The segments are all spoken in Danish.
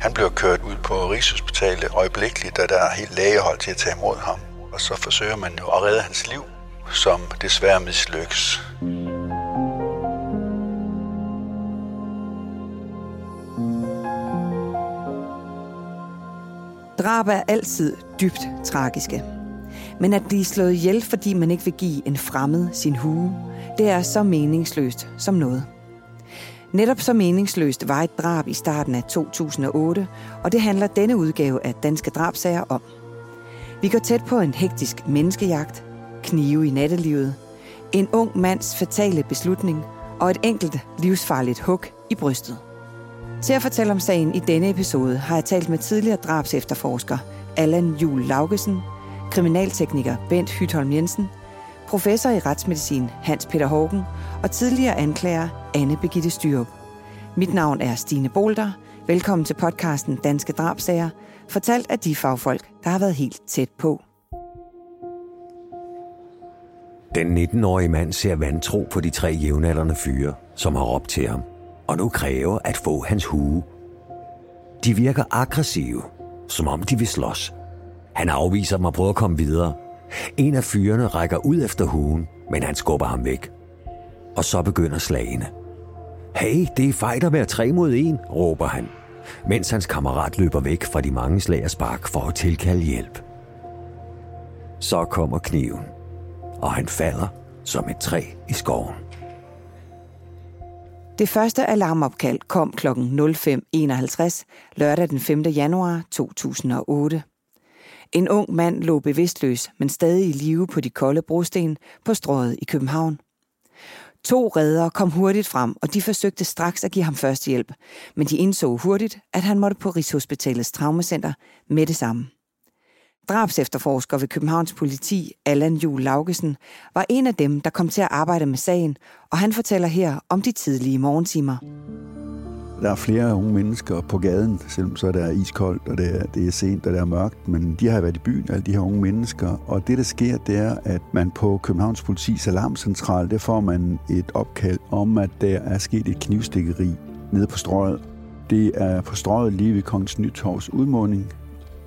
Han blev kørt ud på Rigshospitalet øjeblikkeligt, da der er helt lægehold til at tage imod ham. Og så forsøger man jo at redde hans liv, som desværre mislykkes. Drab er altid dybt tragiske. Men at blive slået ihjel, fordi man ikke vil give en fremmed sin hue, det er så meningsløst som noget. Netop så meningsløst var et drab i starten af 2008, og det handler denne udgave af Danske Drabsager om. Vi går tæt på en hektisk menneskejagt, knive i nattelivet, en ung mands fatale beslutning og et enkelt livsfarligt hug i brystet. Til at fortælle om sagen i denne episode har jeg talt med tidligere drabsefterforsker Allan Jul Laugesen, kriminaltekniker Bent Hytholm Jensen, professor i retsmedicin Hans Peter Hågen og tidligere anklager Anne Begitte Styrup. Mit navn er Stine Bolter. Velkommen til podcasten Danske Drabsager, fortalt af de fagfolk, der har været helt tæt på. Den 19-årige mand ser vantro på de tre jævnaldrende fyre, som har råbt til ham, og nu kræver at få hans hue. De virker aggressive, som om de vil slås. Han afviser dem og prøver at komme videre. En af fyrene rækker ud efter huen, men han skubber ham væk. Og så begynder slagene. Hey, det er fejt at være tre mod en, råber han, mens hans kammerat løber væk fra de mange slag og spark for at tilkalde hjælp. Så kommer kniven, og han falder som et træ i skoven. Det første alarmopkald kom kl. 05.51 lørdag den 5. januar 2008. En ung mand lå bevidstløs, men stadig i live på de kolde brosten på strået i København. To redder kom hurtigt frem, og de forsøgte straks at give ham førstehjælp, men de indså hurtigt, at han måtte på Rigshospitalets traumacenter med det samme. Drabsefterforsker ved Københavns politi, Allan Jul Laugesen, var en af dem, der kom til at arbejde med sagen, og han fortæller her om de tidlige morgentimer. Der er flere unge mennesker på gaden, selvom så er der iskoldt, og det er, det er sent, og det er mørkt, men de har været i byen, alle de her unge mennesker. Og det, der sker, det er, at man på Københavns Politis Alarmcentral, der får man et opkald om, at der er sket et knivstikkeri nede på strøget. Det er på strøget lige ved Kongens Nytorvs udmåning,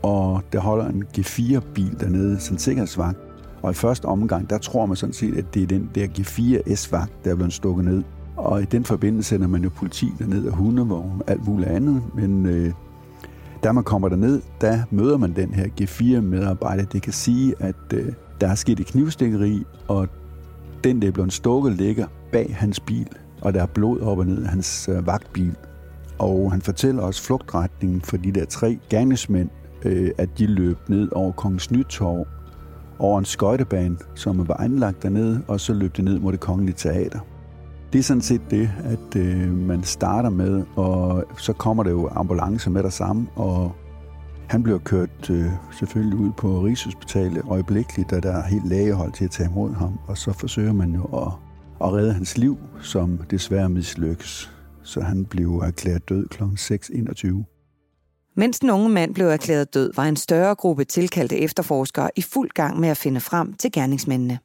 og der holder en G4-bil dernede, sådan en sikkerhedsvagt. Og i første omgang, der tror man sådan set, at det er den der G4S-vagt, der er blevet stukket ned. Og i den forbindelse sender man jo politi derned og hundevogn og alt muligt andet. Men øh, da man kommer derned, der møder man den her G4-medarbejder. Det kan sige, at øh, der er sket et knivstikkeri, og den, der er blevet stukket, ligger bag hans bil, og der er blod op og ned af hans øh, vagtbil. Og han fortæller også flugtretningen for de der tre gerningsmænd, øh, at de løb ned over Kongens Nytorv, over en skøjtebane, som var anlagt dernede, og så løb det ned mod det kongelige teater. Det er sådan set det, at øh, man starter med, og så kommer der jo ambulance med der samme, og han bliver kørt øh, selvfølgelig ud på Rigshospitalet øjeblikkeligt, da der er helt lægehold til at tage imod ham, og så forsøger man jo at, at redde hans liv, som desværre mislykkes. Så han blev erklæret død kl. 6.21. Mens den unge mand blev erklæret død, var en større gruppe tilkaldte efterforskere i fuld gang med at finde frem til gerningsmændene.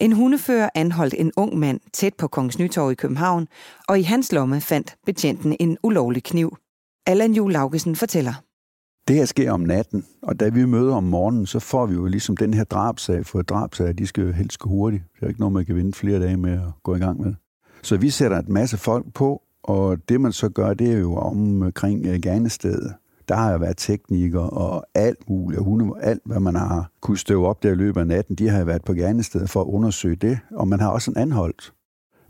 En hundefører anholdt en ung mand tæt på Kongens Nytorv i København, og i hans lomme fandt betjenten en ulovlig kniv. Allan Jul Laugesen fortæller. Det her sker om natten, og da vi møder om morgenen, så får vi jo ligesom den her drabsag, for drabsag, de skal jo helst gå hurtigt. Det er ikke noget, man kan vinde flere dage med at gå i gang med. Så vi sætter en masse folk på, og det man så gør, det er jo omkring øh, øh gernestedet. Der har jo været teknikere og alt muligt, og hunde, alt hvad man har kunne støve op der i løbet af natten, de har været på gerningsstedet for at undersøge det, og man har også en anholdt.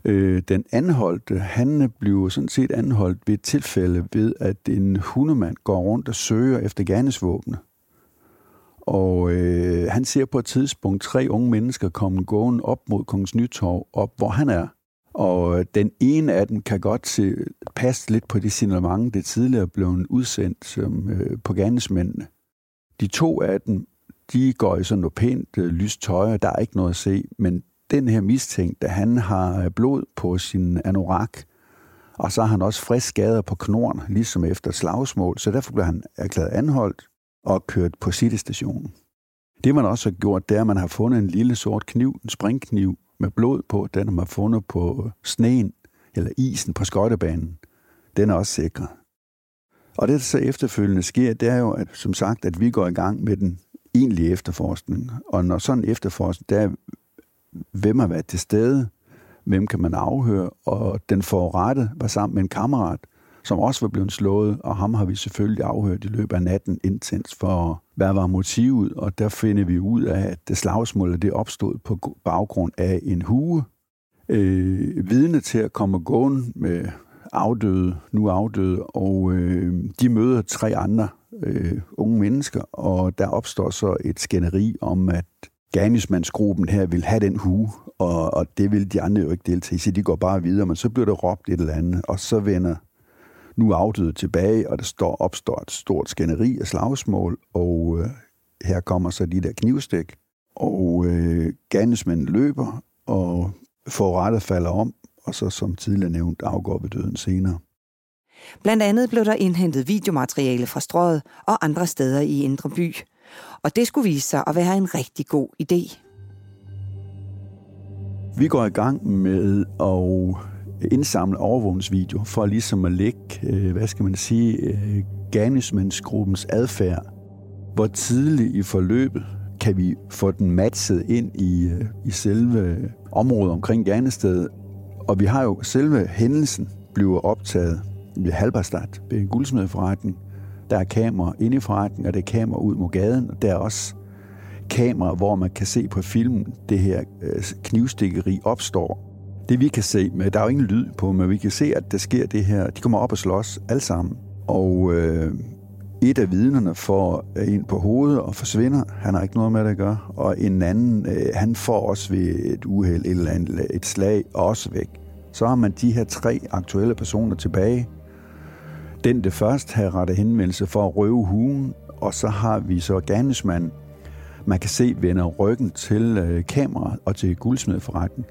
Øh, den anholdte, han blev sådan set anholdt ved et tilfælde ved, at en hundemand går rundt og søger efter gerningsvåbne. Og øh, han ser på et tidspunkt tre unge mennesker komme gående op mod Kongens Nytorv, op hvor han er. Og øh, den ene af dem kan godt se, passe lidt på det signalement, det tidligere blev udsendt som, øh, på gerningsmændene. De to af dem, de går i sådan noget pænt øh, lyst tøj, og der er ikke noget at se, men den her mistænkte, han har øh, blod på sin anorak, og så har han også frisk skader på knoren, ligesom efter slagsmål, så derfor bliver han erklæret anholdt og kørt på City-stationen. Det man også har gjort, det er, at man har fundet en lille sort kniv, en springkniv, med blod på, den har man fundet på sneen eller isen på skøjtebanen. Den er også sikret. Og det, der så efterfølgende sker, det er jo, at, som sagt, at vi går i gang med den egentlige efterforskning. Og når sådan en efterforskning, der er, hvem har været til stede, hvem kan man afhøre, og den forrette var sammen med en kammerat, som også var blevet slået, og ham har vi selvfølgelig afhørt i løbet af natten intens for, hvad var motivet, og der finder vi ud af, at det slagsmål det opstod på baggrund af en hue. Øh, vidne til at komme gående med afdøde, nu afdøde, og øh, de møder tre andre øh, unge mennesker, og der opstår så et skænderi om, at gerningsmandsgruppen her vil have den hue, og, og det vil de andre jo ikke deltage i, så de går bare videre, men så bliver der råbt et eller andet, og så vender nu afdøde tilbage, og der står, opstår et stort skænderi af slagsmål, og øh, her kommer så de der knivstik, og øh, gerningsmanden løber, og forrettet falder om, og så som tidligere nævnt afgår ved døden senere. Blandt andet blev der indhentet videomateriale fra strøget og andre steder i Indre By. Og det skulle vise sig at være en rigtig god idé. Vi går i gang med at indsamle overvågningsvideo for ligesom at lægge, øh, hvad skal man sige, øh, gerningsmandsgruppens adfærd. Hvor tidligt i forløbet kan vi få den matchet ind i, øh, i selve området omkring gerningsstedet. Og vi har jo selve hændelsen bliver optaget ved Halberstadt, ved en guldsmedforretning. Der er kamera inde i forretningen, og der er kamera ud mod gaden. Og der er også kamera, hvor man kan se på filmen, det her knivstikkeri opstår det vi kan se, men der er jo ingen lyd på, men vi kan se, at der sker det her. De kommer op og slås alle sammen. Og øh, et af vidnerne får øh, en på hovedet og forsvinder. Han har ikke noget med det at gøre. Og en anden, øh, han får også ved et uheld et eller andet, et slag, også væk. Så har man de her tre aktuelle personer tilbage. Den det først har rettet henvendelse for at røve hugen, og så har vi så gerningsmanden. Man kan se vender ryggen til øh, kameraet og til guldsmedforretningen.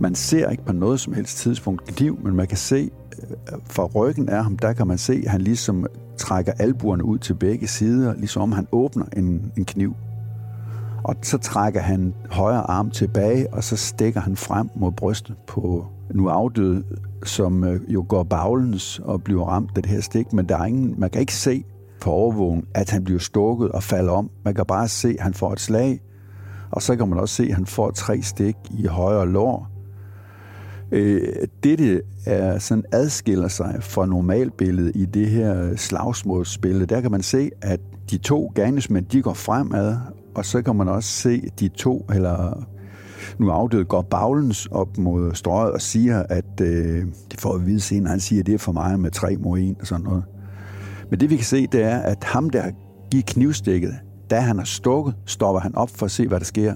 Man ser ikke på noget som helst tidspunkt kniv, men man kan se, øh, fra ryggen af ham, der kan man se, at han ligesom trækker albuerne ud til begge sider, ligesom om han åbner en, en kniv. Og så trækker han højre arm tilbage, og så stikker han frem mod brystet på nu afdøde, som øh, jo går baglens og bliver ramt af det her stik, men der er ingen, man kan ikke se på overvågen, at han bliver stukket og falder om. Man kan bare se, at han får et slag, og så kan man også se, at han får tre stik i højre lår, Øh, dette er sådan adskiller sig fra normalbilledet i det her slagsmålsspil. Der kan man se, at de to gerningsmænd, de går fremad, og så kan man også se de to, eller nu afdøde, går baglens op mod strøget og siger, at øh, det får at vide senere, han siger, at det er for mig med tre mod en og sådan noget. Men det vi kan se, det er, at ham, der giver knivstikket, da han har stukket, stopper han op for at se, hvad der sker.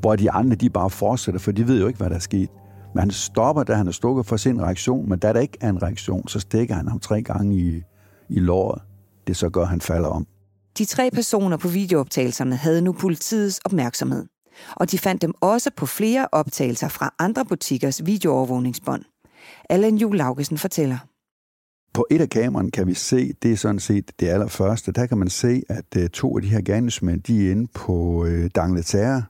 Hvor de andre, de bare fortsætter, for de ved jo ikke, hvad der er sket. Men han stopper, da han er stukket for sin reaktion, men da der ikke er en reaktion, så stikker han ham tre gange i, i låret. Det så gør, han falder om. De tre personer på videooptagelserne havde nu politiets opmærksomhed. Og de fandt dem også på flere optagelser fra andre butikkers videoovervågningsbånd. Allan Jul Laugesen fortæller. På et af kameraerne kan vi se, det er sådan set det allerførste, der kan man se, at uh, to af de her gerningsmænd, de er inde på uh, Dangleterre,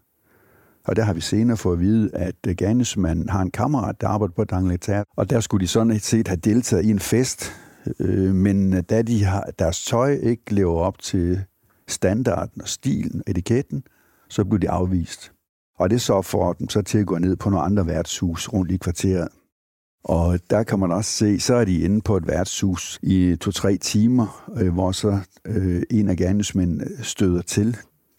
og der har vi senere fået at vide, at øh, gerningsmanden har en kammerat, der arbejder på Dangleterre, og der skulle de sådan set have deltaget i en fest, øh, men øh, da de har, deres tøj ikke lever op til standarden og stilen, etiketten, så blev de afvist. Og det så får dem så til at gå ned på nogle andre værtshus rundt i kvarteret. Og der kan man også se, så er de inde på et værtshus i to-tre timer, øh, hvor så øh, en af gerningsmændene støder til.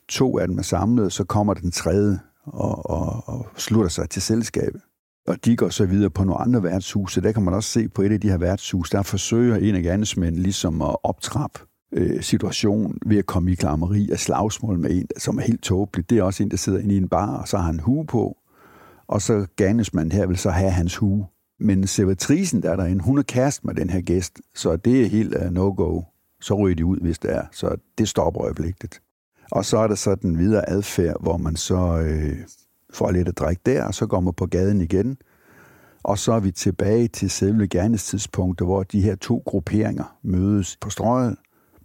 To af dem er samlet, så kommer den tredje og, og, og slutter sig til selskabet. Og de går så videre på nogle andre værtshuse. Der kan man også se på et af de her værtshus, der forsøger en af gerningsmændene ligesom at optrappe øh, situationen ved at komme i klammeri og slagsmål med en, som er helt tåbelig. Det er også en, der sidder inde i en bar, og så har han hue på. Og så gerningsmanden her vil så have hans hue. Men servitrisen, der er derinde, hun er kæreste med den her gæst, så det er helt uh, no-go. Så ryger de ud, hvis det er. Så det stopper øjeblikket. Og så er der så den videre adfærd, hvor man så øh, får lidt at drikke der, og så går man på gaden igen. Og så er vi tilbage til selve gerningstidspunktet, hvor de her to grupperinger mødes på strøget,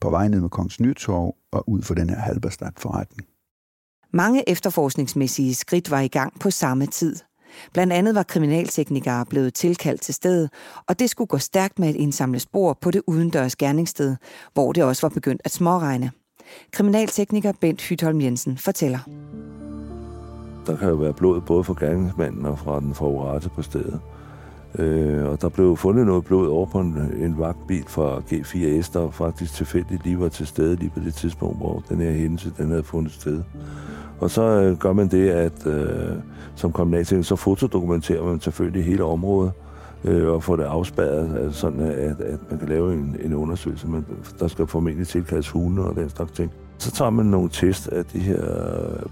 på vej ned med Kongens Nytorv og ud for den her Halberstadt-forretning. Mange efterforskningsmæssige skridt var i gang på samme tid. Blandt andet var kriminalteknikere blevet tilkaldt til stedet, og det skulle gå stærkt med at indsamle spor på det udendørs gerningssted, hvor det også var begyndt at småregne. Kriminaltekniker Bent Hytholm Jensen fortæller. Der kan jo være blod både fra gerningsmanden og fra den forurette på stedet. Øh, og der blev fundet noget blod over på en, en vagtbil fra G4S, der faktisk tilfældigt lige var til stede lige på det tidspunkt, hvor den her hændelse den havde fundet sted. Og så øh, gør man det, at øh, som kriminaltekniker, så fotodokumenterer man selvfølgelig hele området øh, og få det afspærret, altså sådan at, at man kan lave en, en undersøgelse. Men der skal formentlig tilkaldes hunde og den slags ting. Så tager man nogle test af det her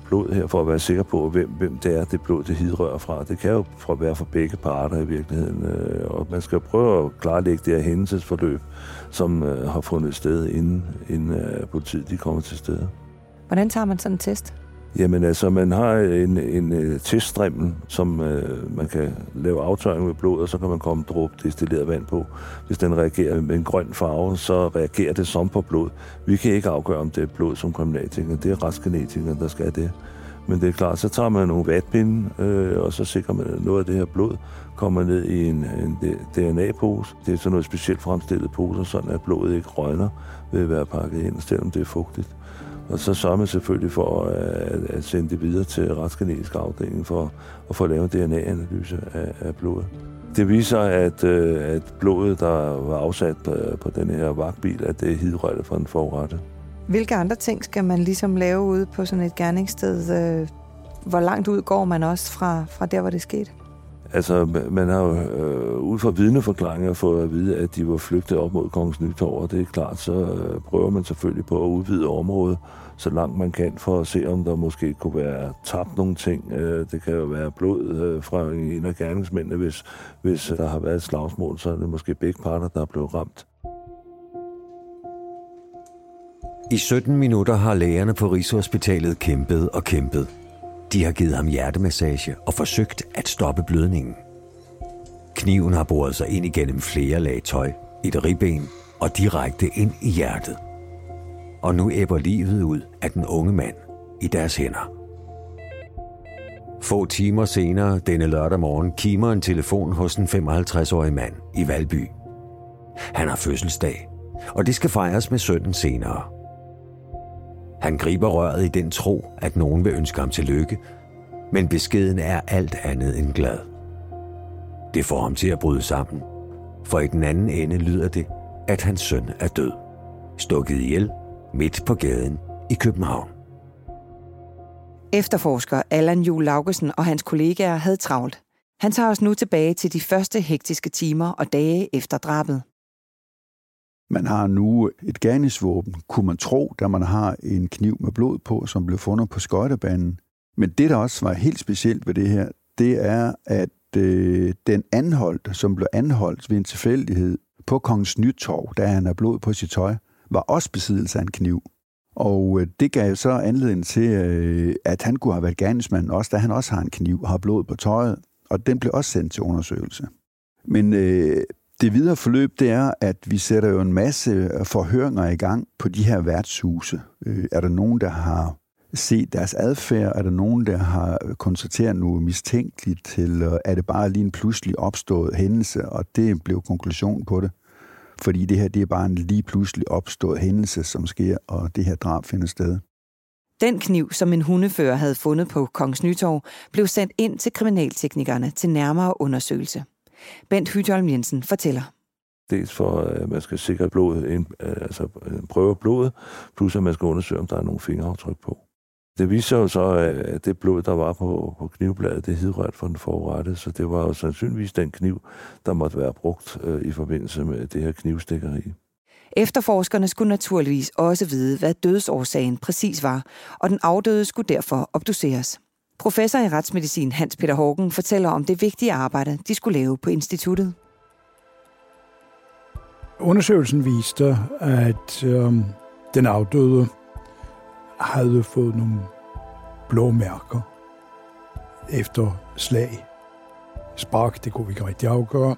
blod her, for at være sikker på, hvem, hvem det er, det blod, det hidrører fra. Det kan jo være fra begge parter i virkeligheden, øh, og man skal prøve at klarlægge det her hændelsesforløb, som øh, har fundet sted, inden, inden øh, politiet de kommer til stede. Hvordan tager man sådan en test? Jamen altså, man har en, en øh, teststrimmel, som øh, man kan lave aftøjning med blod, og så kan man komme dråbe destilleret vand på. Hvis den reagerer med en grøn farve, så reagerer det som på blod. Vi kan ikke afgøre, om det er blod som kriminaltænker. Det er retsgenetikere, der skal det. Men det er klart, så tager man nogle vatpinde, øh, og så sikrer man, at noget af det her blod kommer ned i en, en DNA-pose. Det er sådan noget specielt fremstillet pose, sådan at blodet ikke røgner ved at være pakket ind, selvom det er fugtigt. Og så sørger man selvfølgelig for øh, at, at sende det videre til retsgenetisk afdeling for at få lavet DNA-analyse af, af blodet. Det viser, at, øh, at blodet, der var afsat øh, på, den her vagtbil, at det er hidrøjt fra den forrette. Hvilke andre ting skal man ligesom lave ude på sådan et gerningssted? Hvor langt ud går man også fra, fra der, hvor det skete? Altså, man har jo øh, ud fra vidneforklaringer fået at vide, at de var flygtet op mod Kongens Nytorv, og det er klart, så øh, prøver man selvfølgelig på at udvide området så langt man kan, for at se, om der måske kunne være tabt nogle ting. Øh, det kan jo være blod øh, fra en af gerningsmændene, hvis, hvis der har været et slagsmål, så er det måske begge parter, der er blevet ramt. I 17 minutter har lægerne på Rigshospitalet kæmpet og kæmpet. De har givet ham hjertemassage og forsøgt at stoppe blødningen. Kniven har boret sig ind igennem flere lag tøj, et ribben og direkte ind i hjertet. Og nu æbber livet ud af den unge mand i deres hænder. Få timer senere denne lørdag morgen kimer en telefon hos en 55-årig mand i Valby. Han har fødselsdag, og det skal fejres med sønnen senere – han griber røret i den tro, at nogen vil ønske ham tillykke, men beskeden er alt andet end glad. Det får ham til at bryde sammen, for i den anden ende lyder det, at hans søn er død. Stukket ihjel midt på gaden i København. Efterforsker Allan Jul Laugesen og hans kollegaer havde travlt. Han tager os nu tilbage til de første hektiske timer og dage efter drabet. Man har nu et gerningsvåben, kunne man tro, da man har en kniv med blod på, som blev fundet på skøjtebanen. Men det, der også var helt specielt ved det her, det er, at øh, den anholdt, som blev anholdt ved en tilfældighed på Kongens Nytorv, da han har blod på sit tøj, var også besiddelse af en kniv. Og øh, det gav så anledning til, øh, at han kunne have været gerningsmanden også, da han også har en kniv og har blod på tøjet, og den blev også sendt til undersøgelse. Men øh, det videre forløb, det er, at vi sætter jo en masse forhøringer i gang på de her værtshuse. Øh, er der nogen, der har set deres adfærd? Er der nogen, der har konstateret noget mistænkeligt til? Øh, er det bare lige en pludselig opstået hændelse? Og det blev konklusion på det. Fordi det her, det er bare en lige pludselig opstået hændelse, som sker, og det her drab finder sted. Den kniv, som en hundefører havde fundet på Kongens Nytorv, blev sendt ind til kriminalteknikerne til nærmere undersøgelse. Bent Hytholm Jensen fortæller. Dels for, at man skal sikre blodet, øh, altså prøve blodet, plus at man skal undersøge, om der er nogle fingeraftryk på. Det viser jo så, at det blod, der var på, på knivbladet, det hedrørt for den forrette, så det var jo sandsynligvis den kniv, der måtte være brugt øh, i forbindelse med det her knivstikkeri. Efterforskerne skulle naturligvis også vide, hvad dødsårsagen præcis var, og den afdøde skulle derfor obduceres. Professor i retsmedicin Hans Peter Hågen fortæller om det vigtige arbejde, de skulle lave på instituttet. Undersøgelsen viste, at øh, den afdøde havde fået nogle blå mærker efter slag. Spark, det kunne vi ikke rigtig afgøre.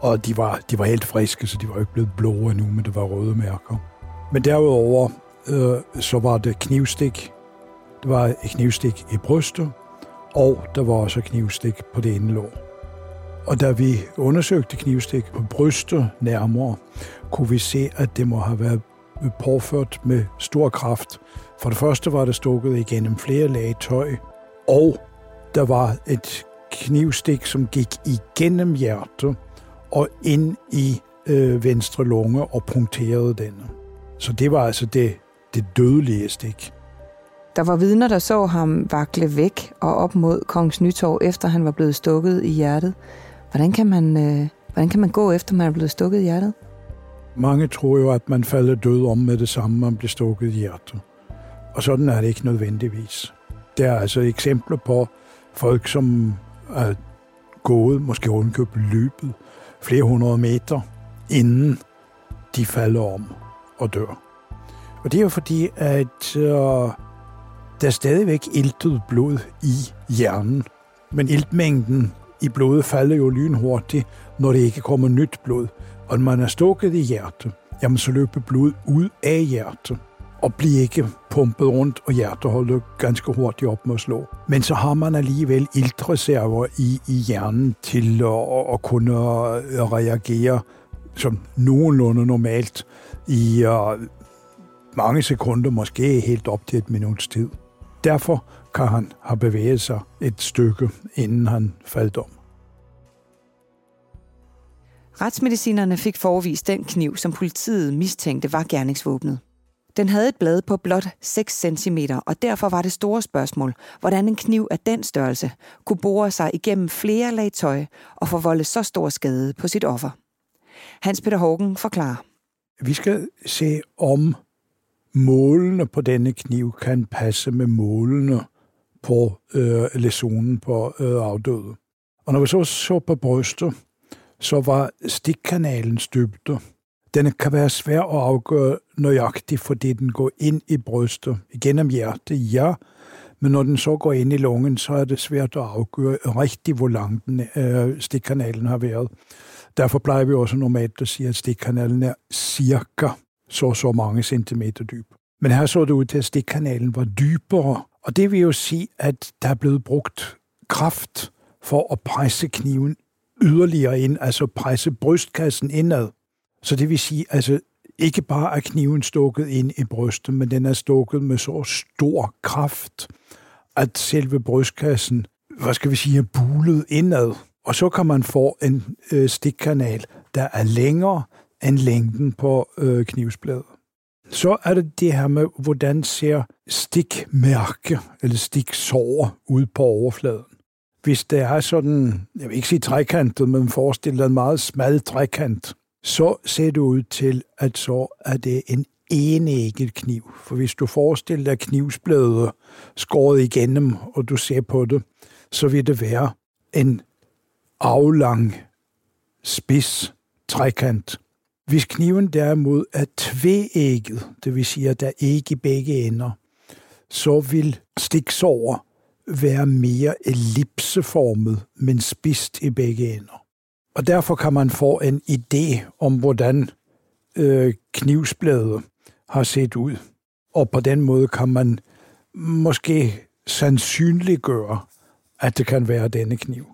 Og de var, de var helt friske, så de var ikke blevet blå endnu, men det var røde mærker. Men derudover, øh, så var det knivstik var et knivstik i brystet, og der var også knivstik på det ene lår. Og da vi undersøgte knivstik på brystet nærmere, kunne vi se, at det må have været påført med stor kraft. For det første var det stukket igennem flere lag tøj, og der var et knivstik, som gik igennem hjertet og ind i øh, venstre lunge og punkterede den. Så det var altså det, det dødelige stik. Der var vidner, der så ham vakle væk og op mod Kongens Nytorv, efter han var blevet stukket i hjertet. Hvordan kan man, øh, hvordan kan man gå, efter man er blevet stukket i hjertet? Mange tror jo, at man falder død om med det samme, man bliver stukket i hjertet. Og sådan er det ikke nødvendigvis. Der er altså eksempler på folk, som er gået, måske undkøbt løbet, flere hundrede meter, inden de falder om og dør. Og det er jo fordi, at øh, der er stadigvæk iltet blod i hjernen, men iltmængden i blodet falder jo lynhurtigt, når det ikke kommer nyt blod. Og når man er stukket i hjertet, jamen så løber blod ud af hjertet og bliver ikke pumpet rundt, og hjertet holder ganske hurtigt op med at slå. Men så har man alligevel iltreserver i, i hjernen til at, at kunne reagere som nogenlunde normalt i uh, mange sekunder, måske helt op til et minuts tid. Derfor kan han have bevæget sig et stykke, inden han faldt om. Retsmedicinerne fik forvist den kniv, som politiet mistænkte var gerningsvåbnet. Den havde et blad på blot 6 cm, og derfor var det store spørgsmål, hvordan en kniv af den størrelse kunne bore sig igennem flere lag tøj og forvolde så stor skade på sit offer. Hans Peter Hågen forklarer. Vi skal se om målene på denne kniv kan passe med målene på øh, lesionen på øh, afdøde. Og når vi så så på brystet, så var stikkanalens dybde. Den kan være svær at afgøre nøjagtigt, fordi den går ind i brystet, igennem hjertet, ja, men når den så går ind i lungen, så er det svært at afgøre rigtig, hvor lang den, øh, stikkanalen har været. Derfor plejer vi også normalt at sige, at stikkanalen er cirka så så mange centimeter dyb. Men her så det ud til, at stikkanalen var dybere, og det vil jo sige, at der er blevet brugt kraft for at presse kniven yderligere ind, altså presse brystkassen indad. Så det vil sige, altså ikke bare er kniven stukket ind i brystet, men den er stukket med så stor kraft, at selve brystkassen, hvad skal vi sige, er bulet indad. Og så kan man få en øh, stikkanal, der er længere end længden på øh, knivsbladet. Så er det det her med, hvordan ser stikmærke eller stiksår ud på overfladen. Hvis det er sådan, jeg vil ikke sige trekantet, men forestil dig en meget smal trekant, så ser det ud til, at så er det en enægget kniv. For hvis du forestiller dig knivsbladet skåret igennem, og du ser på det, så vil det være en aflang, spids trekant. Hvis kniven derimod er tvægget, det vil sige, at der ikke i begge ender, så vil stiksår være mere ellipseformet, men spidst i begge ender. Og derfor kan man få en idé om, hvordan øh, knivsbladet har set ud. Og på den måde kan man måske sandsynliggøre, at det kan være denne kniv.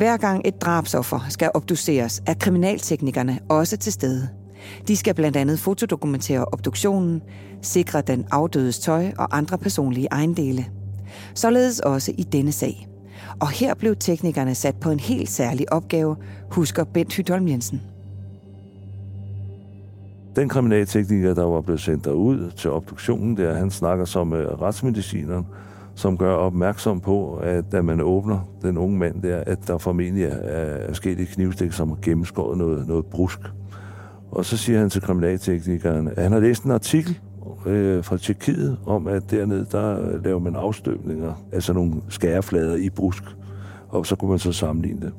Hver gang et drabsoffer skal obduceres, er kriminalteknikerne også til stede. De skal blandt andet fotodokumentere obduktionen, sikre den afdødes tøj og andre personlige ejendele. Således også i denne sag. Og her blev teknikerne sat på en helt særlig opgave, husker Bent Hytholm Jensen. Den kriminaltekniker, der var blevet sendt derud til obduktionen, der han snakker som med retsmedicineren, som gør opmærksom på, at da man åbner den unge mand der, at der formentlig er, er sket et knivstik, som har gennemskåret noget, noget brusk. Og så siger han til kriminalteknikeren, at han har læst en artikel øh, fra Tjekkiet om, at dernede, der laver man afstøbninger, altså nogle skæreflader i brusk, og så kunne man så sammenligne det.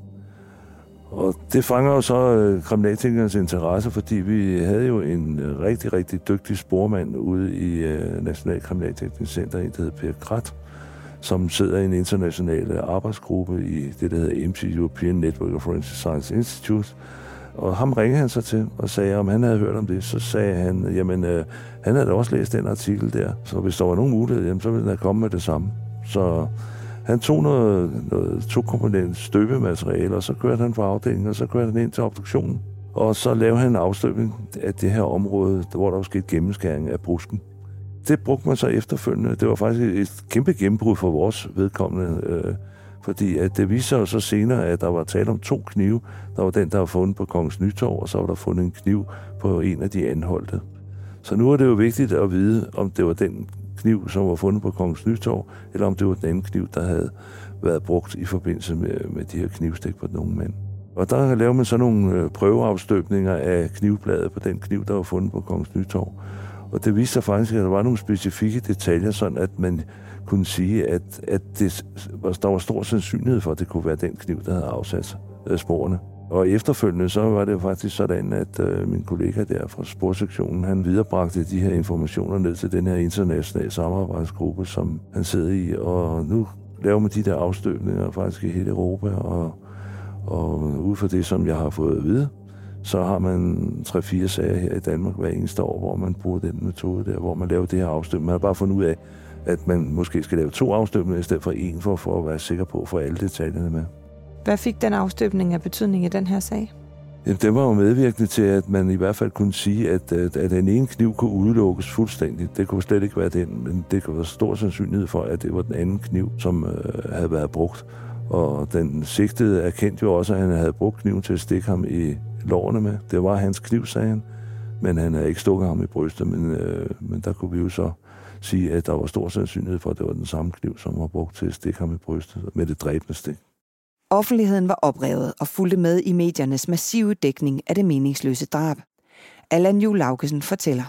Og det fanger jo så øh, kriminalteknikernes interesse, fordi vi havde jo en øh, rigtig, rigtig dygtig spormand ude i øh, National Kriminalteknisk Center, en der hedder Per Krat, som sidder i en international arbejdsgruppe i det, der hedder MC European Network of Forensic Science Institute. Og ham ringede han så til og sagde, om han havde hørt om det. Så sagde han, jamen, øh, han havde da også læst den artikel der, så hvis der var nogen mulighed, jamen, så ville han komme med det samme. Så han tog noget, noget to komponent støbemateriale, og så kørte han fra afdelingen, og så kørte han ind til obduktionen. Og så lavede han en afstøbning af det her område, hvor der var sket gennemskæring af brusken. Det brugte man så efterfølgende. Det var faktisk et kæmpe gennembrud for vores vedkommende, øh, fordi at det viser sig så senere, at der var tale om to knive. Der var den, der var fundet på Kongens Nytorv, og så var der fundet en kniv på en af de anholdte. Så nu er det jo vigtigt at vide, om det var den kniv, som var fundet på Kongens Nytorv, eller om det var den anden kniv, der havde været brugt i forbindelse med, med de her knivstik på den unge mand. Og der laver man så nogle øh, prøveafstøbninger af knivbladet på den kniv, der var fundet på Kongens Nytorv. Og det viste sig faktisk, at der var nogle specifikke detaljer, sådan at man kunne sige, at, at det, der var stor sandsynlighed for, at det kunne være den kniv, der havde afsat øh, sporene. Og efterfølgende så var det faktisk sådan, at øh, min kollega der fra sporsektionen, han viderebragte de her informationer ned til den her internationale samarbejdsgruppe, som han sidder i. Og nu laver man de der afstøbninger faktisk i hele Europa, og, og ud fra det, som jeg har fået at vide, så har man 3-4 sager her i Danmark hver eneste år, hvor man bruger den metode der, hvor man laver det her afstøbning. Man har bare fundet ud af, at man måske skal lave to afstøbninger i stedet for en, for, for at være sikker på at få alle detaljerne med. Hvad fik den afstøbning af betydning i den her sag? Jamen, det var jo medvirkende til, at man i hvert fald kunne sige, at, at, at den ene kniv kunne udelukkes fuldstændigt. Det kunne slet ikke være den, men det kunne være stor sandsynlighed for, at det var den anden kniv, som øh, havde været brugt. Og den sigtede erkendte jo også, at han havde brugt kniven til at stikke ham i lårene med. Det var hans kniv, sagde han. Men han havde ikke stukket ham i brystet, men, øh, men der kunne vi jo så sige, at der var stor sandsynlighed for, at det var den samme kniv, som var brugt til at stikke ham i brystet med det dræbende stik. Offentligheden var oprevet og fulgte med i mediernes massive dækning af det meningsløse drab. Allan Juhl Laugesen fortæller.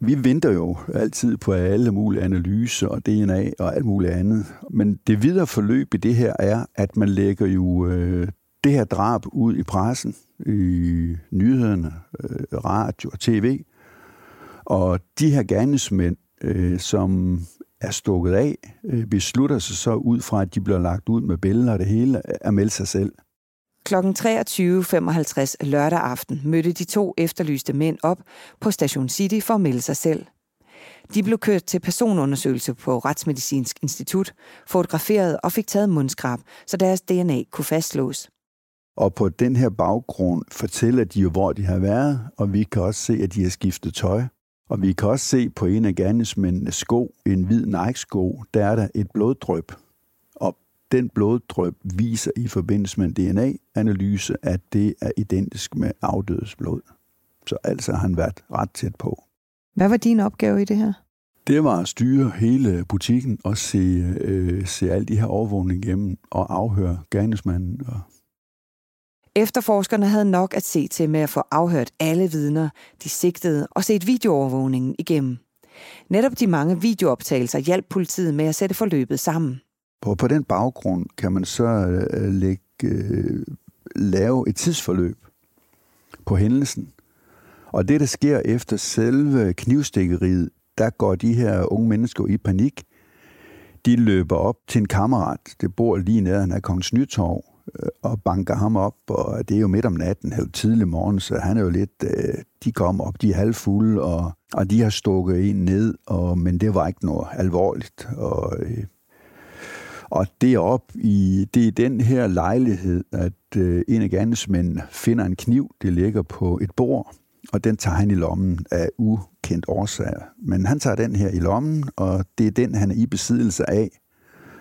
Vi venter jo altid på alle mulige analyser og DNA og alt muligt andet. Men det videre forløb i det her er, at man lægger jo øh, det her drab ud i pressen, i nyhederne, øh, radio og tv. Og de her gerningsmænd, øh, som er stukket af, øh, beslutter sig så ud fra, at de bliver lagt ud med billeder og det hele, at melde sig selv. Klokken 23.55 lørdag aften mødte de to efterlyste mænd op på Station City for at melde sig selv. De blev kørt til personundersøgelse på Retsmedicinsk Institut, fotograferet og fik taget mundskrab, så deres DNA kunne fastslås. Og på den her baggrund fortæller de jo, hvor de har været, og vi kan også se, at de har skiftet tøj. Og vi kan også se på en af gerningsmændenes sko, en hvid Nike-sko, der er der et bloddrøb. Og den bloddrøb viser i forbindelse med en DNA-analyse, at det er identisk med afdødes blod. Så altså har han været ret tæt på. Hvad var din opgave i det her? Det var at styre hele butikken og se, øh, se alle de her overvågning igennem og afhøre gerningsmanden og Efterforskerne havde nok at se til med at få afhørt alle vidner, de sigtede og set videoovervågningen igennem. Netop de mange videooptagelser hjalp politiet med at sætte forløbet sammen. På, på den baggrund kan man så øh, lægge, øh, lave et tidsforløb på hændelsen. Og det, der sker efter selve knivstikkeriet, der går de her unge mennesker i panik. De løber op til en kammerat, det bor lige nede af Kongens Nytorv, og banker ham op, og det er jo midt om natten, eller tidlig morgen, så han er jo lidt, øh, de kom op, de er halvfulde, og, og de har stukket en ned, og, men det var ikke noget alvorligt. Og, øh, og det er op i, det er den her lejlighed, at øh, en af gerningsmændene finder en kniv, det ligger på et bord, og den tager han i lommen af ukendt årsager. Men han tager den her i lommen, og det er den, han er i besiddelse af,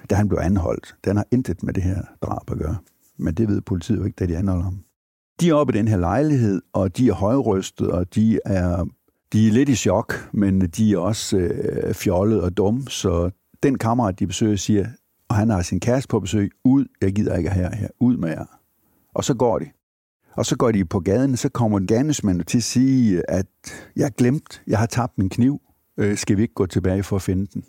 da han blev anholdt. Den har intet med det her drab at gøre. Men det ved politiet jo ikke, da de anholder ham. De er oppe i den her lejlighed, og de er højrystet, og de er, de er lidt i chok, men de er også øh, fjollet og dumme, så den kammerat, de besøger, siger, og han har sin kæreste på besøg, ud, jeg gider ikke her, her, ud med jer. Og så går de. Og så går de på gaden, så kommer gerningsmanden til at sige, at jeg har glemt, jeg har tabt min kniv. Øh, skal vi ikke gå tilbage for at finde den?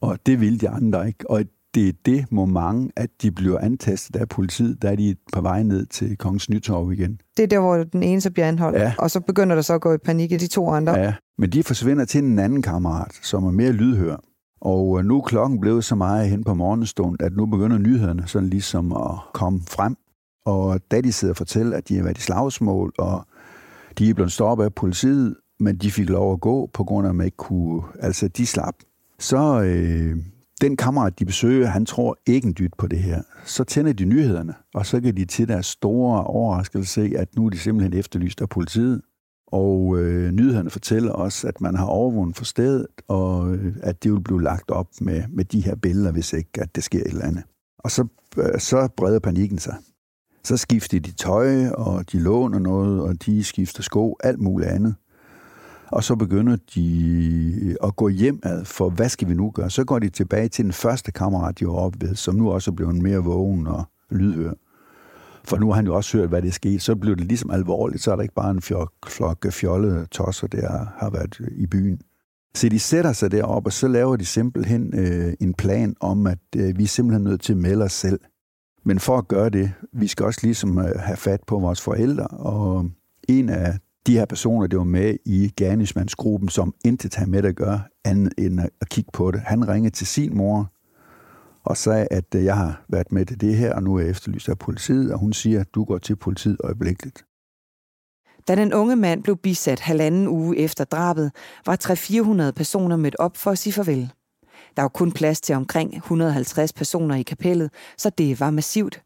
Og det vil de andre ikke. Og det er det moment, at de bliver antastet af politiet, er de på vej ned til Kongens Nytorv igen. Det er der, hvor den ene så bliver anholdt, Ja. og så begynder der så at gå i panik i de to andre. Ja, men de forsvinder til en anden kammerat, som er mere lydhør. Og øh, nu er klokken blevet så meget hen på morgenstund, at nu begynder nyhederne sådan ligesom at komme frem. Og da de sidder og fortæller, at de har været i slagsmål, og de er blevet stoppet af politiet, men de fik lov at gå, på grund af, at man ikke kunne... Altså, de slap. Så øh, den kammerat, de besøger, han tror ikke en dyt på det her. Så tænder de nyhederne, og så kan de til deres store overraskelse se, at nu er de simpelthen efterlyst af politiet. Og øh, nyhederne fortæller også, at man har overvundet for stedet, og øh, at det vil blive lagt op med, med de her billeder, hvis ikke at det sker et eller andet. Og så, øh, så breder panikken sig. Så skifter de tøj, og de låner noget, og de skifter sko, alt muligt andet. Og så begynder de øh, at gå hjem ad, for hvad skal vi nu gøre? Så går de tilbage til den første kammerat, de var oppe ved, som nu også er blevet mere vågen og lydhør. For nu har han jo også hørt, hvad det skete. Så blev det ligesom alvorligt. Så er der ikke bare en flok fjollede tosser, der har været øh, i byen. Så de sætter sig derop, og så laver de simpelthen øh, en plan om, at øh, vi er simpelthen nødt til at melde os selv. Men for at gøre det, vi skal også ligesom øh, have fat på vores forældre, og en af de her personer, der var med i gerningsmandsgruppen, som intet har med at gøre, andet end at kigge på det. Han ringede til sin mor og sagde, at øh, jeg har været med til det her, og nu er jeg efterlyst af politiet, og hun siger, at du går til politiet øjeblikkeligt. Da den unge mand blev bisat halvanden uge efter drabet, var 300-400 personer mødt op for at sige farvel. Der var kun plads til omkring 150 personer i kapellet, så det var massivt.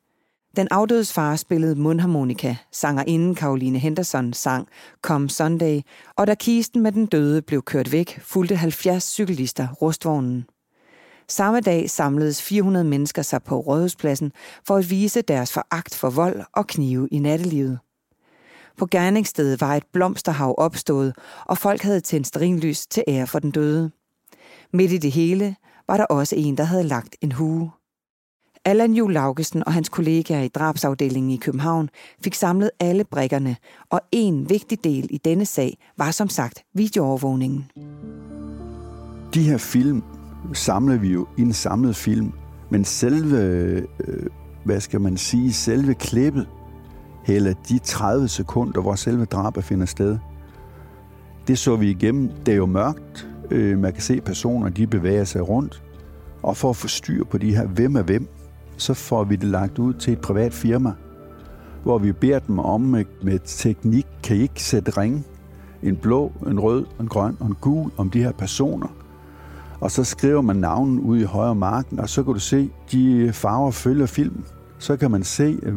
Den afdødes far spillede mundharmonika, sangerinden Caroline Henderson sang Come Sunday, og da kisten med den døde blev kørt væk, fulgte 70 cyklister rustvognen. Samme dag samledes 400 mennesker sig på Rådhuspladsen for at vise deres foragt for vold og knive i nattelivet. På gerningsstedet var et blomsterhav opstået, og folk havde tændt sterinlys til ære for den døde. Midt i det hele var der også en, der havde lagt en hue. Allan Juhl Laugesen og hans kollegaer i drabsafdelingen i København fik samlet alle brikkerne, og en vigtig del i denne sag var som sagt videoovervågningen. De her film samler vi jo i en samlet film, men selve, øh, hvad skal man sige, selve klippet, eller de 30 sekunder, hvor selve drabet finder sted, det så vi igennem. Det er jo mørkt. Øh, man kan se personer, de bevæger sig rundt. Og for at få styr på de her, hvem er hvem, så får vi det lagt ud til et privat firma, hvor vi beder dem om med, med teknik, kan I ikke sætte ringe? En blå, en rød, en grøn og en gul om de her personer. Og så skriver man navnen ud i højre marken, og så kan du se, de farver følger filmen. Så kan man se, øh,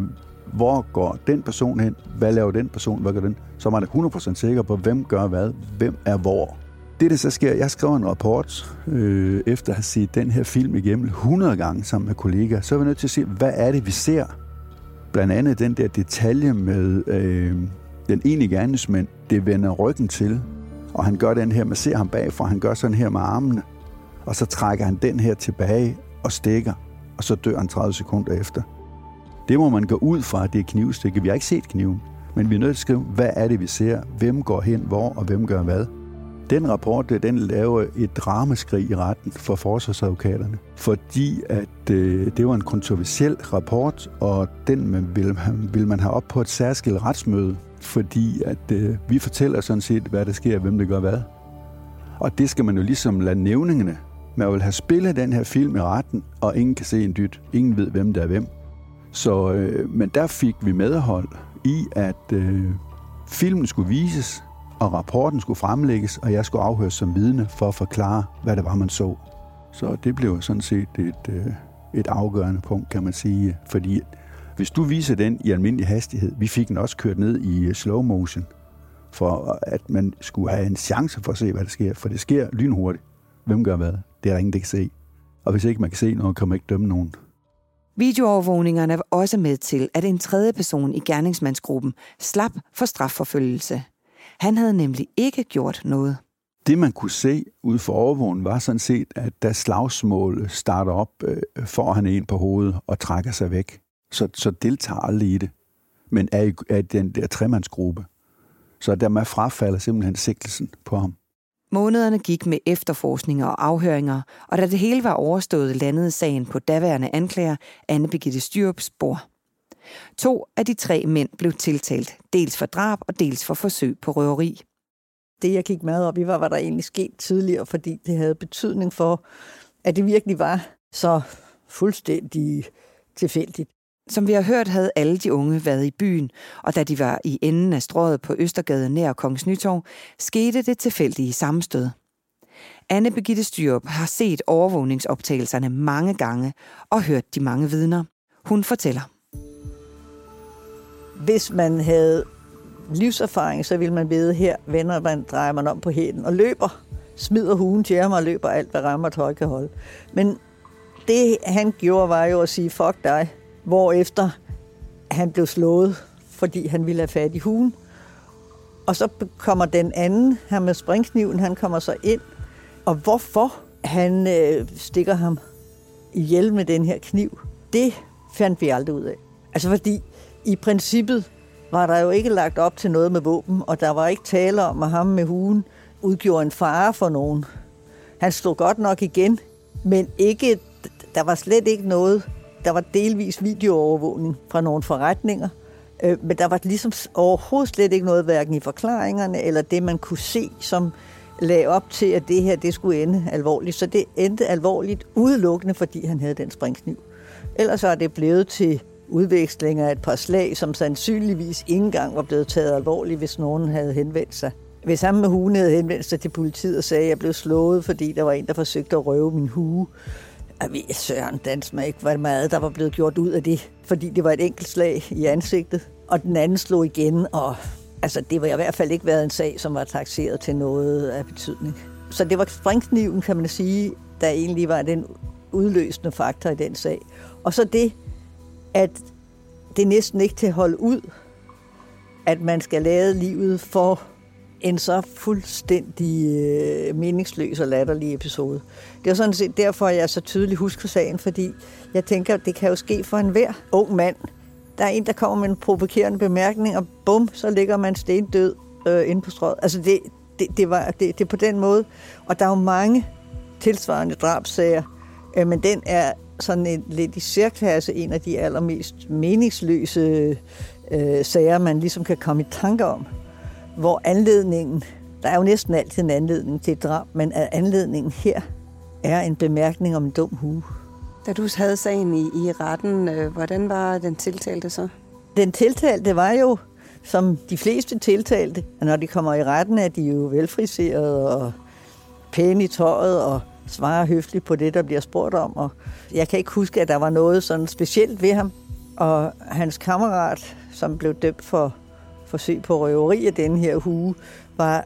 hvor går den person hen, hvad laver den person, hvad gør den. Så er man 100% sikker på, hvem gør hvad, hvem er hvor. Det, der så sker, jeg skriver en rapport, øh, efter at have set den her film igennem 100 gange sammen med kollegaer, så er vi nødt til at se, hvad er det, vi ser? Blandt andet den der detalje med øh, den ene gerningsmand, det vender ryggen til, og han gør den her, man ser ham bagfra, han gør sådan her med armene, og så trækker han den her tilbage og stikker, og så dør han 30 sekunder efter. Det må man gå ud fra, at det er knivstikke. Vi har ikke set kniven, men vi er nødt til at skrive, hvad er det, vi ser? Hvem går hen, hvor, og hvem gør hvad? Den rapport, øh, den laver et dramaskrig i retten for forsvarsadvokaterne, fordi at øh, det var en kontroversiel rapport, og den man vil, vil man have op på et særskilt retsmøde, fordi at øh, vi fortæller sådan set, hvad der sker, hvem der gør hvad. Og det skal man jo ligesom lade nævningene Man vil have spillet den her film i retten, og ingen kan se en dyt. Ingen ved, hvem der er hvem. Så, øh, men der fik vi medhold i, at øh, filmen skulle vises, og rapporten skulle fremlægges, og jeg skulle afhøres som vidne for at forklare, hvad det var, man så. Så det blev sådan set et, øh, et afgørende punkt, kan man sige, fordi hvis du viser den i almindelig hastighed, vi fik den også kørt ned i øh, slow motion, for at man skulle have en chance for at se, hvad der sker, for det sker lynhurtigt. Hvem gør hvad? Det er der ingen, der kan se. Og hvis ikke man kan se noget, kan man ikke dømme nogen. Videoovervågningerne var også med til, at en tredje person i gerningsmandsgruppen slap for strafforfølgelse. Han havde nemlig ikke gjort noget. Det, man kunne se ud for overvågen, var sådan set, at da slagsmål starter op, øh, får han en på hovedet og trækker sig væk. Så, så deltager aldrig i det, men er i, er i den der tremandsgruppe. Så der man frafalder simpelthen sigtelsen på ham. Månederne gik med efterforskninger og afhøringer, og da det hele var overstået, landede sagen på daværende anklager Anne Birgitte Styrups bord. To af de tre mænd blev tiltalt, dels for drab og dels for forsøg på røveri. Det, jeg gik meget op i, var, hvad der egentlig skete tidligere, fordi det havde betydning for, at det virkelig var så fuldstændig tilfældigt. Som vi har hørt, havde alle de unge været i byen, og da de var i enden af strået på Østergade nær Kongens Nytorv, skete det tilfældige sammenstød. Anne Begitte Styrup har set overvågningsoptagelserne mange gange og hørt de mange vidner. Hun fortæller. Hvis man havde livserfaring, så ville man vide, her vender man, drejer man om på hælen og løber, smider hugen til ham og løber alt, hvad rammer tøj kan holde. Men det han gjorde, var jo at sige, fuck dig, efter han blev slået, fordi han ville have fat i hugen. Og så kommer den anden, her med springkniven, han kommer så ind. Og hvorfor han øh, stikker ham ihjel med den her kniv, det fandt vi aldrig ud af. Altså fordi i princippet var der jo ikke lagt op til noget med våben, og der var ikke tale om, at ham med hugen udgjorde en fare for nogen. Han stod godt nok igen, men ikke, der var slet ikke noget der var delvis videoovervågning fra nogle forretninger, øh, men der var ligesom overhovedet slet ikke noget, hverken i forklaringerne eller det, man kunne se, som lagde op til, at det her det skulle ende alvorligt. Så det endte alvorligt udelukkende, fordi han havde den springkniv. Ellers er det blevet til udvekslinger af et par slag, som sandsynligvis ikke engang var blevet taget alvorligt, hvis nogen havde henvendt sig. Hvis han med hugen havde henvendt sig til politiet og sagde, at jeg blev slået, fordi der var en, der forsøgte at røve min hue, jeg ved Søren Dansmer ikke, hvor meget der var blevet gjort ud af det, fordi det var et enkelt slag i ansigtet, og den anden slog igen, og altså, det var i hvert fald ikke været en sag, som var taxeret til noget af betydning. Så det var springkniven, kan man sige, der egentlig var den udløsende faktor i den sag. Og så det, at det næsten ikke til at holde ud, at man skal lade livet for en så fuldstændig øh, meningsløs og latterlig episode. Det er sådan set derfor, jeg så tydeligt husker sagen, fordi jeg tænker, at det kan jo ske for enhver ung mand. Der er en, der kommer med en provokerende bemærkning, og bum, så ligger man stendød øh, inde på strået. Altså det, det, det, var, det, det er på den måde. Og der er jo mange tilsvarende drabsager, øh, men den er sådan en, lidt i særklasse en af de allermest meningsløse øh, sager, man ligesom kan komme i tanke om hvor anledningen, der er jo næsten altid en anledning til et drab, men at anledningen her er en bemærkning om en dum hue. Da du havde sagen i, i retten, øh, hvordan var den tiltalte så? Den tiltalte var jo, som de fleste tiltalte, når de kommer i retten, er de jo velfriserede og pæne i tøjet og svarer høfligt på det, der bliver spurgt om. Og jeg kan ikke huske, at der var noget sådan specielt ved ham. Og hans kammerat, som blev dømt for forsøg på røveri af den her hue, var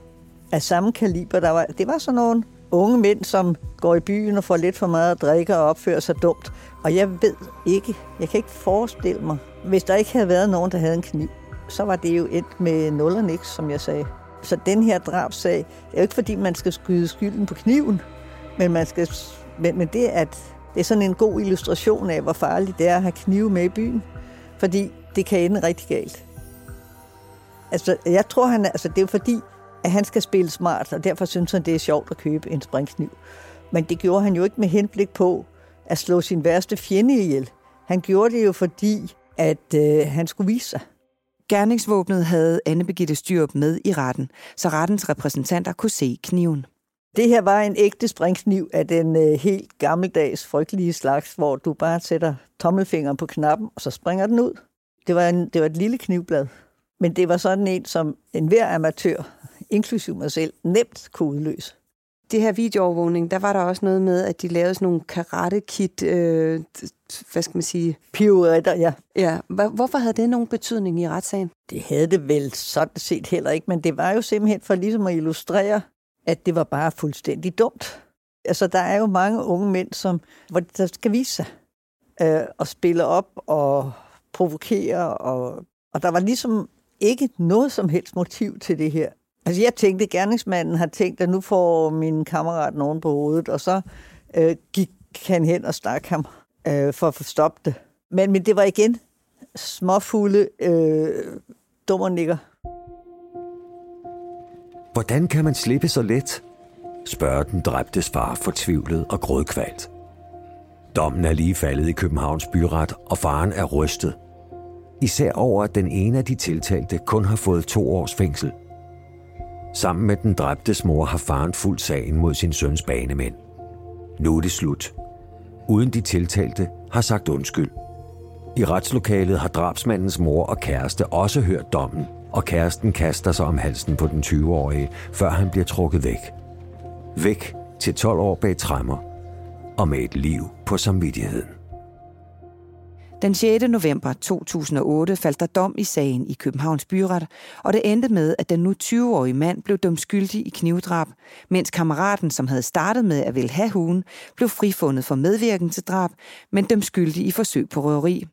af samme kaliber. Der var, det var sådan nogle unge mænd, som går i byen og får lidt for meget at drikke og opfører sig dumt. Og jeg ved ikke, jeg kan ikke forestille mig, hvis der ikke havde været nogen, der havde en kniv, så var det jo endt med nul og niks, som jeg sagde. Så den her drabsag, det er jo ikke fordi, man skal skyde skylden på kniven, men, man skal, men, men det, at, det er sådan en god illustration af, hvor farligt det er at have knive med i byen. Fordi det kan ende rigtig galt. Altså, jeg tror, han, altså, det er fordi, at han skal spille smart, og derfor synes han, det er sjovt at købe en springkniv. Men det gjorde han jo ikke med henblik på at slå sin værste fjende ihjel. Han gjorde det jo fordi, at øh, han skulle vise sig. Gerningsvåbnet havde Anne Begitte Styrup med i retten, så rettens repræsentanter kunne se kniven. Det her var en ægte springkniv af den øh, helt gammeldags, frygtelige slags, hvor du bare sætter tommelfingeren på knappen, og så springer den ud. Det var, en, det var et lille knivblad. Men det var sådan en, som enhver amatør, inklusive mig selv, nemt kunne udløse. Det her videoovervågning, der var der også noget med, at de lavede sådan nogle karate-kit, øh, hvad skal man sige? Pirouetter, ja. Ja, hvorfor havde det nogen betydning i retssagen? Det havde det vel sådan set heller ikke, men det var jo simpelthen for ligesom at illustrere, at det var bare fuldstændig dumt. Altså, der er jo mange unge mænd, som, hvor der skal vise sig øh, og spille op og provokere, og, og der var ligesom ikke noget som helst motiv til det her. Altså jeg tænkte, at gerningsmanden har tænkt, at nu får min kammerat nogen på hovedet, og så øh, gik han hen og stak ham øh, for at få stoppet det. Men, men det var igen småfulde øh, dummernikker. Hvordan kan man slippe så let? spørger den dræbtes far fortvivlet og grådkvalt. Dommen er lige faldet i Københavns byret, og faren er rystet. Især over, at den ene af de tiltalte kun har fået to års fængsel – Sammen med den dræbtes mor har faren fuldt sagen mod sin søns banemænd. Nu er det slut. Uden de tiltalte har sagt undskyld. I retslokalet har drabsmandens mor og kæreste også hørt dommen, og kæresten kaster sig om halsen på den 20-årige, før han bliver trukket væk. Væk til 12 år bag træmmer, og med et liv på samvittigheden. Den 6. november 2008 faldt der dom i sagen i Københavns Byret, og det endte med, at den nu 20-årige mand blev dømt skyldig i knivdrab, mens kammeraten, som havde startet med at ville have hugen, blev frifundet for medvirken til drab, men dømt skyldig i forsøg på røveri.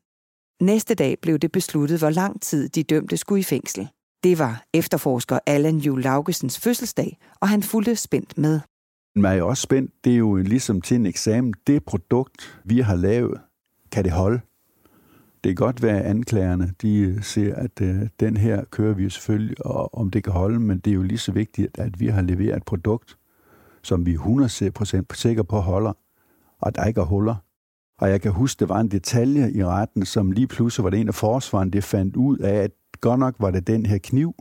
Næste dag blev det besluttet, hvor lang tid de dømte skulle i fængsel. Det var efterforsker Allan Jule Laugesens fødselsdag, og han fulgte spændt med. Man er også spændt. Det er jo ligesom til en eksamen. Det produkt, vi har lavet, kan det holde? det kan godt være, at anklagerne de ser, at øh, den her kører vi selvfølgelig, og om det kan holde, men det er jo lige så vigtigt, at vi har leveret et produkt, som vi er 100% sikre på holder, og der ikke er huller. Og jeg kan huske, det var en detalje i retten, som lige pludselig var det en af forsvaren, det fandt ud af, at godt nok var det den her kniv,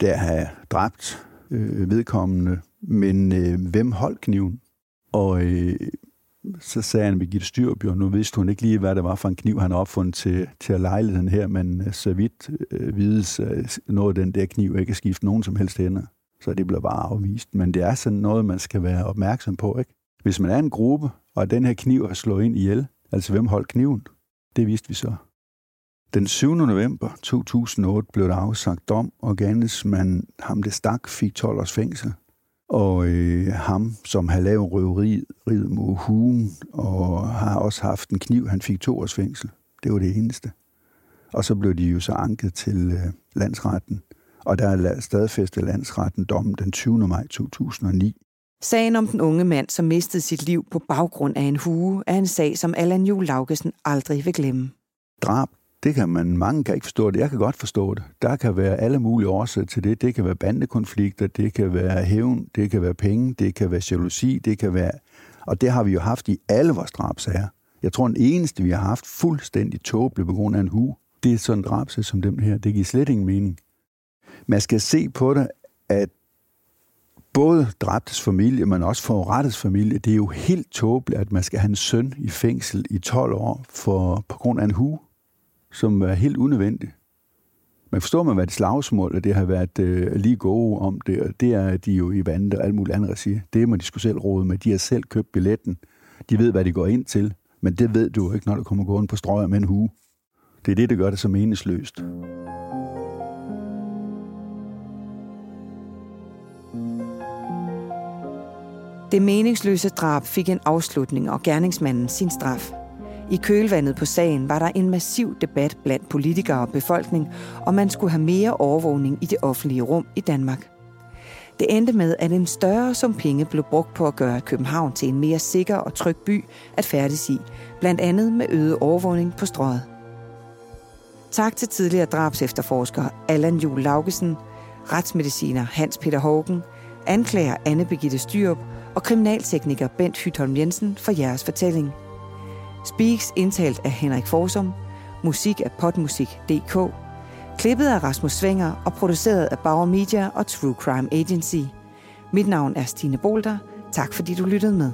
der havde dræbt øh, vedkommende, men øh, hvem holdt kniven? Og øh, så sagde han Birgitte Styrbjørn, nu vidste hun ikke lige, hvad det var for en kniv, han har opfundet til, til lejligheden her, men øh, så vidt øh, vides øh, noget af den der kniv ikke skifte nogen som helst hænder. Så det blev bare afvist. Men det er sådan noget, man skal være opmærksom på, ikke? Hvis man er en gruppe, og den her kniv har slået ind ihjel, altså hvem holdt kniven? Det vidste vi så. Den 7. november 2008 blev der afsagt dom, og gerningsmanden ham det stak fik 12 års fængsel og øh, ham, som har lavet røveriet mod hugen, og har også haft en kniv, han fik to års fængsel. Det var det eneste. Og så blev de jo så anket til øh, landsretten, og der er stadfæstet landsretten dommen den 20. maj 2009. Sagen om den unge mand, som mistede sit liv på baggrund af en hue, er en sag, som Allan Juhl Laugesen aldrig vil glemme. Drab det kan man, mange kan ikke forstå det. Jeg kan godt forstå det. Der kan være alle mulige årsager til det. Det kan være bandekonflikter, det kan være hævn, det kan være penge, det kan være jalousi, det kan være... Og det har vi jo haft i alle vores drabsager. Jeg tror, den eneste, vi har haft fuldstændig tåbelig på grund af en hu, det er sådan en drabsag som dem her. Det giver slet ingen mening. Man skal se på det, at både dræbtes familie, men også forurettes familie, det er jo helt tåbeligt, at man skal have en søn i fængsel i 12 år for, på grund af en hu som er helt unødvendig. Man forstår man, hvad det slagsmål, og det har været øh, lige gode om det, og det er de jo i vandet og alt muligt andet at sige. Det må de skulle selv råde med. De har selv købt billetten. De ved, hvad de går ind til, men det ved du ikke, når du kommer gående på strøget med en hue. Det er det, der gør det så meningsløst. Det meningsløse drab fik en afslutning, og gerningsmanden sin straf. I kølvandet på sagen var der en massiv debat blandt politikere og befolkning, om man skulle have mere overvågning i det offentlige rum i Danmark. Det endte med, at en større sum penge blev brugt på at gøre København til en mere sikker og tryg by at færdes i, blandt andet med øget overvågning på strøget. Tak til tidligere drabsefterforsker Allan Jule Laugesen, retsmediciner Hans Peter Hågen, anklager Anne Begitte Styrup og kriminaltekniker Bent Hytholm Jensen for jeres fortælling – Speaks indtalt af Henrik Forsum, musik af potmusik.dk, klippet af Rasmus Svinger og produceret af Bauer Media og True Crime Agency. Mit navn er Stine Bolter. Tak fordi du lyttede med.